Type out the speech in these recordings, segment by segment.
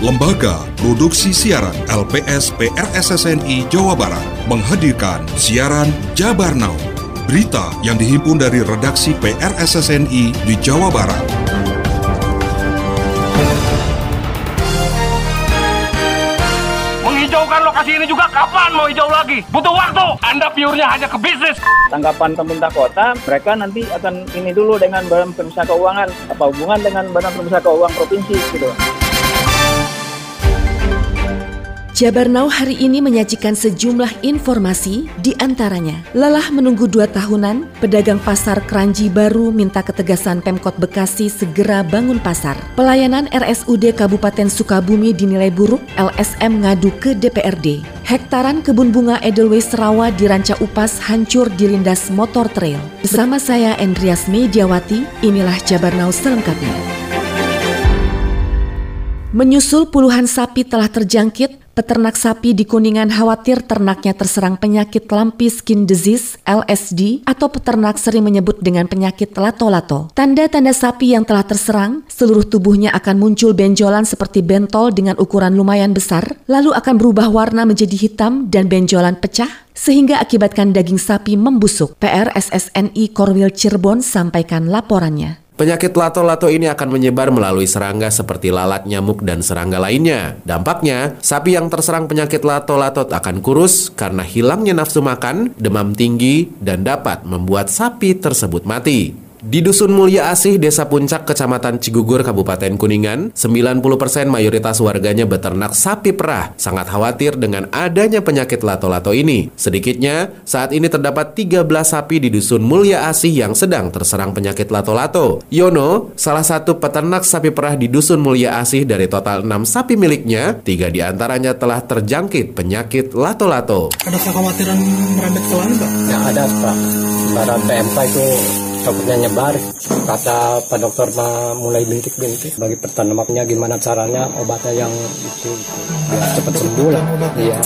Lembaga Produksi Siaran LPS PRSSNI Jawa Barat menghadirkan siaran Jabar Now. Berita yang dihimpun dari redaksi PRSSNI di Jawa Barat. Menghijaukan lokasi ini juga kapan mau hijau lagi? Butuh waktu. Anda piurnya hanya ke bisnis. tanggapan pemerintah kota, mereka nanti akan ini dulu dengan Badan Pemeriksa Keuangan, apa hubungan dengan Badan Pemeriksa Keuangan Provinsi gitu. Jabar Now hari ini menyajikan sejumlah informasi di antaranya. Lelah menunggu dua tahunan, pedagang pasar Keranji baru minta ketegasan Pemkot Bekasi segera bangun pasar. Pelayanan RSUD Kabupaten Sukabumi dinilai buruk, LSM ngadu ke DPRD. Hektaran kebun bunga Edelweiss Rawa di Ranca Upas hancur dilindas motor trail. Bersama saya Endrias Mediawati, inilah Jabar Now selengkapnya. Menyusul puluhan sapi telah terjangkit, peternak sapi di Kuningan khawatir ternaknya terserang penyakit lampi skin disease LSD atau peternak sering menyebut dengan penyakit lato-lato. Tanda-tanda sapi yang telah terserang, seluruh tubuhnya akan muncul benjolan seperti bentol dengan ukuran lumayan besar, lalu akan berubah warna menjadi hitam dan benjolan pecah, sehingga akibatkan daging sapi membusuk. PRSSNI Korwil Cirebon sampaikan laporannya. Penyakit lato-lato ini akan menyebar melalui serangga seperti lalat, nyamuk, dan serangga lainnya. Dampaknya, sapi yang terserang penyakit lato-lato akan kurus karena hilangnya nafsu makan, demam tinggi, dan dapat membuat sapi tersebut mati. Di Dusun Mulia Asih, Desa Puncak, Kecamatan Cigugur, Kabupaten Kuningan, 90% mayoritas warganya beternak sapi perah. Sangat khawatir dengan adanya penyakit lato-lato ini. Sedikitnya, saat ini terdapat 13 sapi di Dusun Mulia Asih yang sedang terserang penyakit lato-lato. Yono, salah satu peternak sapi perah di Dusun Mulia Asih dari total 6 sapi miliknya, tiga di antaranya telah terjangkit penyakit lato-lato. Ada kekhawatiran merembet ke lain, Pak? Ya ada Pak. Barang PMK itu takutnya nyebar. Kata Pak Dokter mah mulai bintik-bintik. Bagi pertanamnya gimana caranya obatnya yang itu biar cepat sembuh lah. Iya.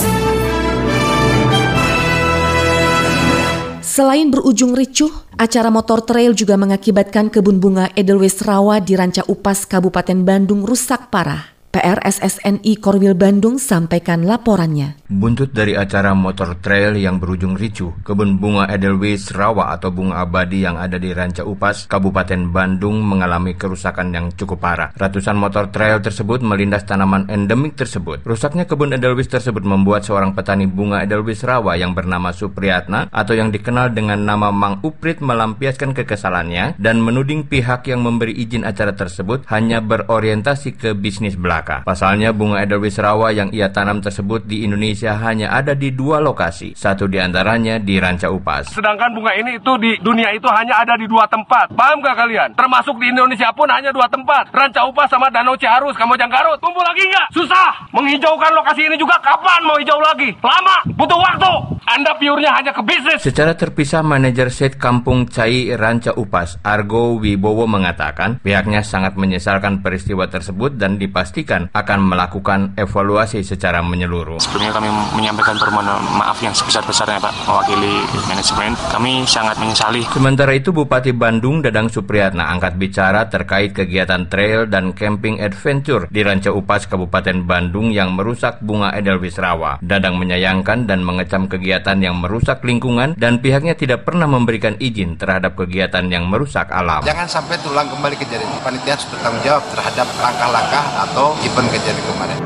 Selain berujung ricuh, acara motor trail juga mengakibatkan kebun bunga Edelweiss Rawa di Ranca Upas, Kabupaten Bandung rusak parah. PRSSNI Korwil Bandung sampaikan laporannya. Buntut dari acara motor trail yang berujung ricuh, kebun bunga Edelweiss Rawa atau bunga abadi yang ada di Ranca Upas, Kabupaten Bandung mengalami kerusakan yang cukup parah. Ratusan motor trail tersebut melindas tanaman endemik tersebut. Rusaknya kebun Edelweiss tersebut membuat seorang petani bunga Edelweiss Rawa yang bernama Supriyatna atau yang dikenal dengan nama Mang Uprit melampiaskan kekesalannya dan menuding pihak yang memberi izin acara tersebut hanya berorientasi ke bisnis belaka. Pasalnya bunga Edelweiss Rawa yang ia tanam tersebut di Indonesia hanya ada di dua lokasi. Satu di antaranya di Ranca Upas. Sedangkan bunga ini itu di dunia itu hanya ada di dua tempat. Paham gak kalian? Termasuk di Indonesia pun hanya dua tempat. Ranca Upas sama Danau Ciharus, Kamojang Garut. Kumpul lagi nggak? Susah. Menghijaukan lokasi ini juga kapan mau hijau lagi? Lama. Butuh waktu. Anda piurnya hanya ke bisnis. Secara terpisah, manajer set Kampung Cai Ranca Upas, Argo Wibowo mengatakan pihaknya sangat menyesalkan peristiwa tersebut dan dipastikan akan melakukan evaluasi secara menyeluruh. Sebelumnya kami menyampaikan permohonan maaf yang sebesar-besarnya Pak mewakili manajemen. Kami sangat menyesali. Sementara itu Bupati Bandung Dadang Supriyatna angkat bicara terkait kegiatan trail dan camping adventure di Ranca Upas Kabupaten Bandung yang merusak bunga Edelweiss Rawa. Dadang menyayangkan dan mengecam kegiatan yang merusak lingkungan dan pihaknya tidak pernah memberikan izin terhadap kegiatan yang merusak alam. Jangan sampai tulang kembali kejadian ini. Panitia harus bertanggung jawab terhadap langkah-langkah atau event kejadian kemarin.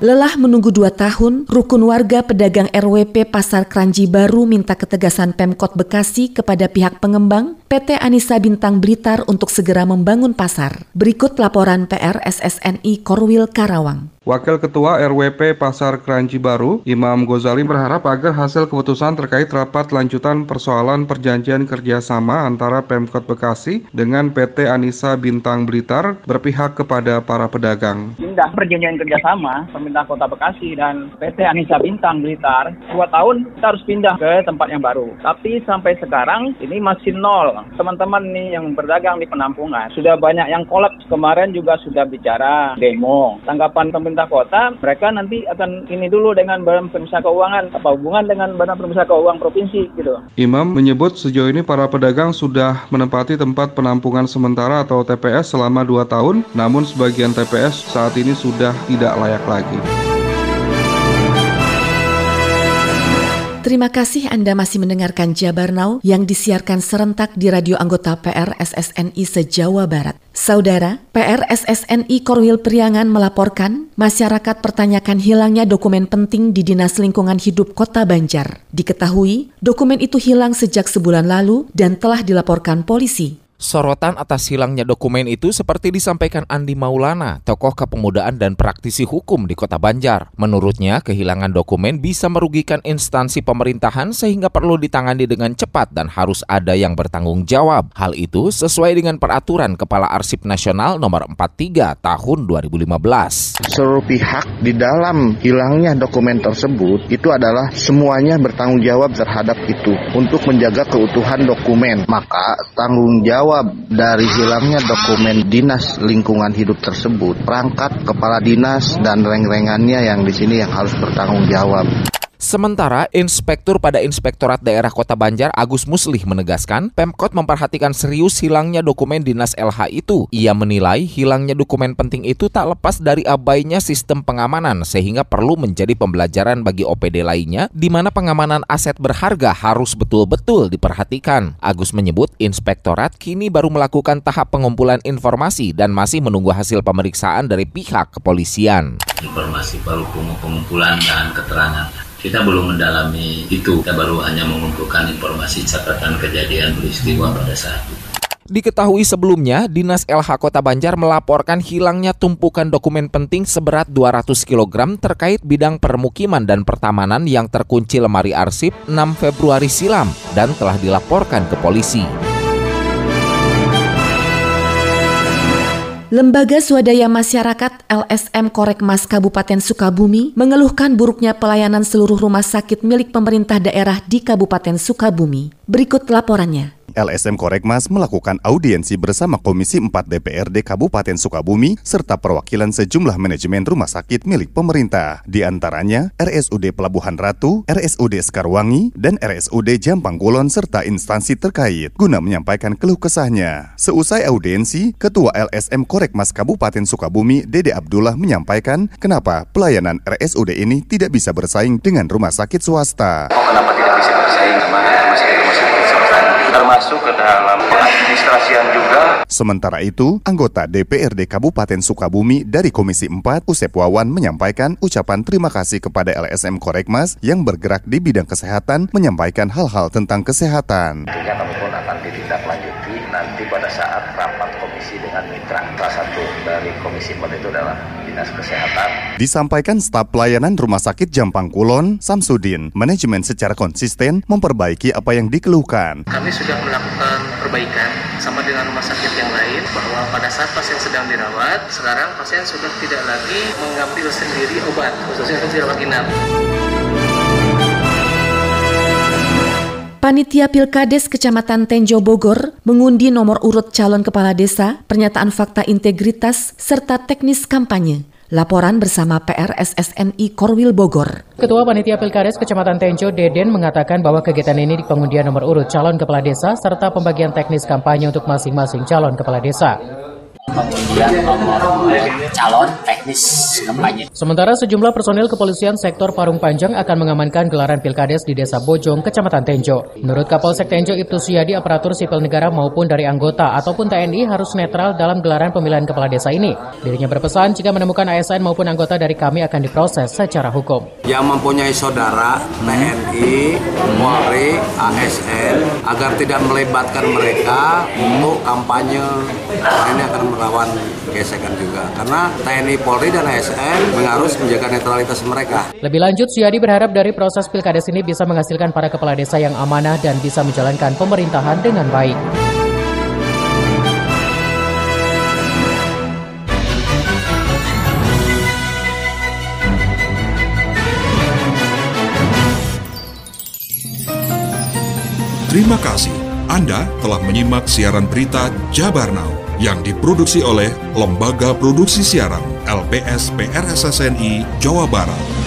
Lelah menunggu dua tahun, rukun warga pedagang RWP Pasar Kranji Baru minta ketegasan Pemkot Bekasi kepada pihak pengembang PT Anissa Bintang Blitar untuk segera membangun pasar. Berikut laporan PR SSNI Korwil Karawang. Wakil Ketua RWP Pasar Keranji Baru, Imam Gozali berharap agar hasil keputusan terkait rapat lanjutan persoalan perjanjian kerjasama antara Pemkot Bekasi dengan PT Anissa Bintang Blitar berpihak kepada para pedagang. Pindah perjanjian kerjasama pemerintah kota Bekasi dan PT Anissa Bintang Blitar, dua tahun kita harus pindah ke tempat yang baru. Tapi sampai sekarang ini masih nol. Teman-teman nih yang berdagang di penampungan, sudah banyak yang kolaps. Kemarin juga sudah bicara demo. Tanggapan pemerintah pemerintah kota, mereka nanti akan ini dulu dengan Badan Pemeriksa Keuangan, apa hubungan dengan Badan Pemeriksa Keuangan Provinsi gitu. Imam menyebut sejauh ini para pedagang sudah menempati tempat penampungan sementara atau TPS selama 2 tahun, namun sebagian TPS saat ini sudah tidak layak lagi. Terima kasih Anda masih mendengarkan Jabar Now yang disiarkan serentak di radio anggota PRSSNI se-Jawa Barat. Saudara, PRSSNI Korwil Priangan melaporkan masyarakat pertanyakan hilangnya dokumen penting di Dinas Lingkungan Hidup Kota Banjar. Diketahui, dokumen itu hilang sejak sebulan lalu dan telah dilaporkan polisi. Sorotan atas hilangnya dokumen itu seperti disampaikan Andi Maulana, tokoh kepemudaan dan praktisi hukum di Kota Banjar. Menurutnya, kehilangan dokumen bisa merugikan instansi pemerintahan sehingga perlu ditangani dengan cepat dan harus ada yang bertanggung jawab. Hal itu sesuai dengan peraturan Kepala Arsip Nasional nomor 43 tahun 2015. Seluruh pihak di dalam hilangnya dokumen tersebut itu adalah semuanya bertanggung jawab terhadap itu untuk menjaga keutuhan dokumen. Maka tanggung jawab jawab dari hilangnya dokumen dinas lingkungan hidup tersebut, perangkat kepala dinas dan reng-rengannya yang di sini yang harus bertanggung jawab. Sementara Inspektur pada Inspektorat Daerah Kota Banjar Agus Muslih menegaskan Pemkot memperhatikan serius hilangnya dokumen dinas LH itu. Ia menilai hilangnya dokumen penting itu tak lepas dari abainya sistem pengamanan sehingga perlu menjadi pembelajaran bagi OPD lainnya di mana pengamanan aset berharga harus betul-betul diperhatikan. Agus menyebut Inspektorat kini baru melakukan tahap pengumpulan informasi dan masih menunggu hasil pemeriksaan dari pihak kepolisian. Informasi baru pengumpulan dan keterangan kita belum mendalami itu. Kita baru hanya mengumpulkan informasi catatan kejadian peristiwa pada saat itu. Diketahui sebelumnya, Dinas LH Kota Banjar melaporkan hilangnya tumpukan dokumen penting seberat 200 kg terkait bidang permukiman dan pertamanan yang terkunci lemari arsip 6 Februari silam dan telah dilaporkan ke polisi. Lembaga Swadaya Masyarakat LSM Korekmas Kabupaten Sukabumi mengeluhkan buruknya pelayanan seluruh rumah sakit milik pemerintah daerah di Kabupaten Sukabumi. Berikut laporannya. LSM Korekmas melakukan audiensi bersama Komisi 4 DPRD Kabupaten Sukabumi serta perwakilan sejumlah manajemen rumah sakit milik pemerintah, di antaranya RSUD Pelabuhan Ratu, RSUD Sekarwangi, dan RSUD Jampang Kulon serta instansi terkait guna menyampaikan keluh kesahnya. Seusai audiensi, Ketua LSM Korekmas Kabupaten Sukabumi, Dede Abdullah menyampaikan kenapa pelayanan RSUD ini tidak bisa bersaing dengan rumah sakit swasta. Oh, kenapa tidak bisa bersaing Termasuk ke dalam administrasian juga. Sementara itu, anggota DPRD Kabupaten Sukabumi dari Komisi 4, Usep Wawan menyampaikan ucapan terima kasih kepada LSM Korekmas yang bergerak di bidang kesehatan menyampaikan hal-hal tentang kesehatan. Tentunya kami pun akan ditindaklanjuti nanti pada saat rapat komisi dengan mitra. Salah satu dari Komisi 4 itu adalah Dinas Kesehatan. Disampaikan staf pelayanan Rumah Sakit Jampang Kulon, Samsudin, manajemen secara konsisten memperbaiki apa yang dikeluhkan. Kami sudah melakukan perbaikan sama dengan rumah sakit yang lain bahwa pada saat pasien sedang dirawat, sekarang pasien sudah tidak lagi mengambil sendiri obat, khususnya untuk dirawat inap. Panitia Pilkades Kecamatan Tenjo Bogor mengundi nomor urut calon kepala desa, pernyataan fakta integritas, serta teknis kampanye. Laporan bersama PRSSNI Korwil Bogor. Ketua Panitia Pilkades Kecamatan Tenjo Deden mengatakan bahwa kegiatan ini di pengundian nomor urut calon kepala desa serta pembagian teknis kampanye untuk masing-masing calon kepala desa pengundian nomor calon teknis kampanye. Sementara sejumlah personil kepolisian sektor Parung Panjang akan mengamankan gelaran Pilkades di Desa Bojong, Kecamatan Tenjo. Menurut Kapolsek Tenjo Ibtu Suyadi, aparatur sipil negara maupun dari anggota ataupun TNI harus netral dalam gelaran pemilihan kepala desa ini. Dirinya berpesan jika menemukan ASN maupun anggota dari kami akan diproses secara hukum. Yang mempunyai saudara TNI, Polri, ASN agar tidak melibatkan mereka untuk kampanye. Nah, ini akan melawan gesekan juga karena TNI Polri dan ASN harus menjaga netralitas mereka. Lebih lanjut, Suyadi berharap dari proses pilkades ini bisa menghasilkan para kepala desa yang amanah dan bisa menjalankan pemerintahan dengan baik. Terima kasih. Anda telah menyimak siaran berita Jabar Now. Yang diproduksi oleh Lembaga Produksi Siaran LPS PRSSNI Jawa Barat.